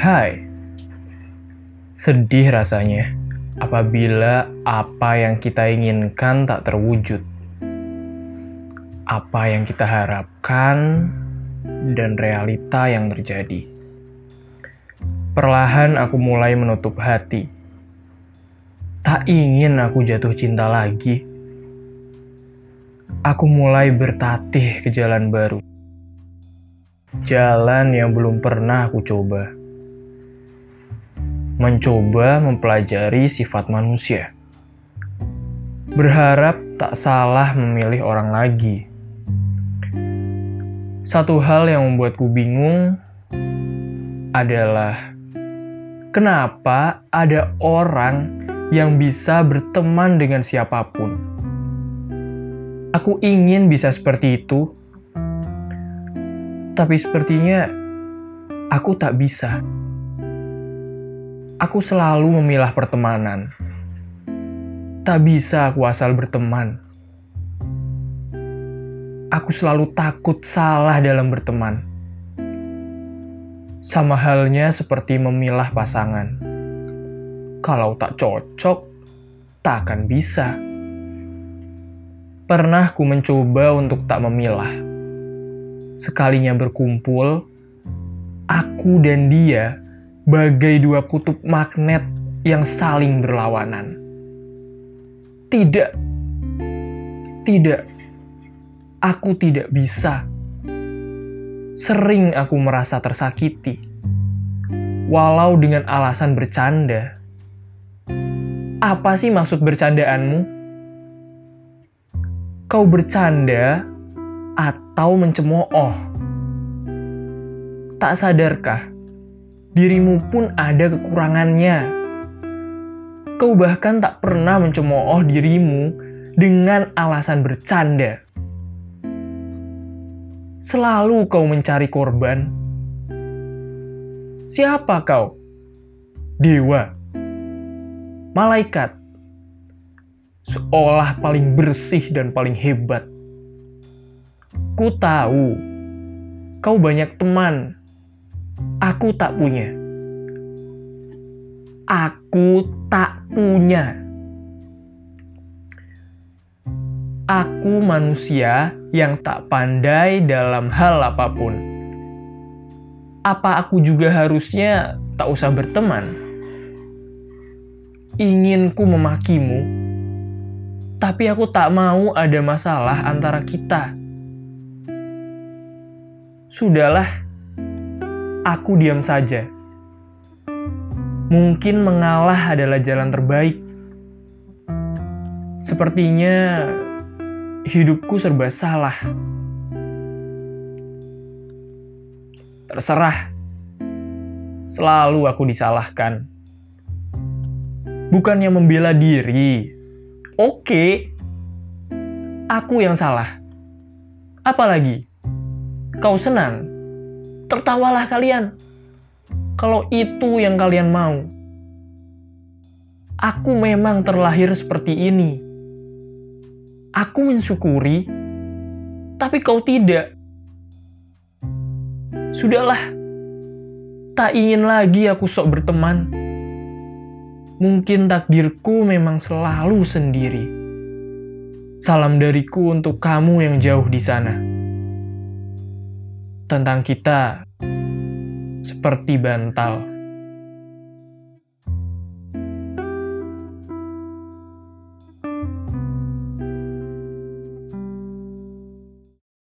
Hai, sedih rasanya apabila apa yang kita inginkan tak terwujud. Apa yang kita harapkan dan realita yang terjadi. Perlahan aku mulai menutup hati. Tak ingin aku jatuh cinta lagi. Aku mulai bertatih ke jalan baru. Jalan yang belum pernah aku coba. Mencoba mempelajari sifat manusia. Berharap tak salah memilih orang lagi. Satu hal yang membuatku bingung adalah kenapa ada orang yang bisa berteman dengan siapa pun. Aku ingin bisa seperti itu, tapi sepertinya aku tak bisa. Aku selalu memilah pertemanan. Tak bisa aku asal berteman aku selalu takut salah dalam berteman. Sama halnya seperti memilah pasangan. Kalau tak cocok, tak akan bisa. Pernah ku mencoba untuk tak memilah. Sekalinya berkumpul, aku dan dia bagai dua kutub magnet yang saling berlawanan. Tidak, tidak, aku tidak bisa. Sering aku merasa tersakiti, walau dengan alasan bercanda. Apa sih maksud bercandaanmu? Kau bercanda atau mencemooh? Tak sadarkah dirimu pun ada kekurangannya? Kau bahkan tak pernah mencemooh dirimu dengan alasan bercanda. Selalu kau mencari korban. Siapa kau? Dewa? Malaikat? Seolah paling bersih dan paling hebat. Ku tahu kau banyak teman. Aku tak punya. Aku tak punya. Aku manusia yang tak pandai dalam hal apa pun. Apa aku juga harusnya tak usah berteman? Inginku memakimu, tapi aku tak mau ada masalah antara kita. Sudahlah, aku diam saja. Mungkin mengalah adalah jalan terbaik. Sepertinya hidupku serba salah. Terserah. Selalu aku disalahkan. Bukannya membela diri. Oke. Aku yang salah. Apalagi? Kau senang? Tertawalah kalian. Kalau itu yang kalian mau. Aku memang terlahir seperti ini Aku mensyukuri, tapi kau tidak. Sudahlah, tak ingin lagi aku sok berteman. Mungkin takdirku memang selalu sendiri. Salam dariku untuk kamu yang jauh di sana. Tentang kita, seperti bantal.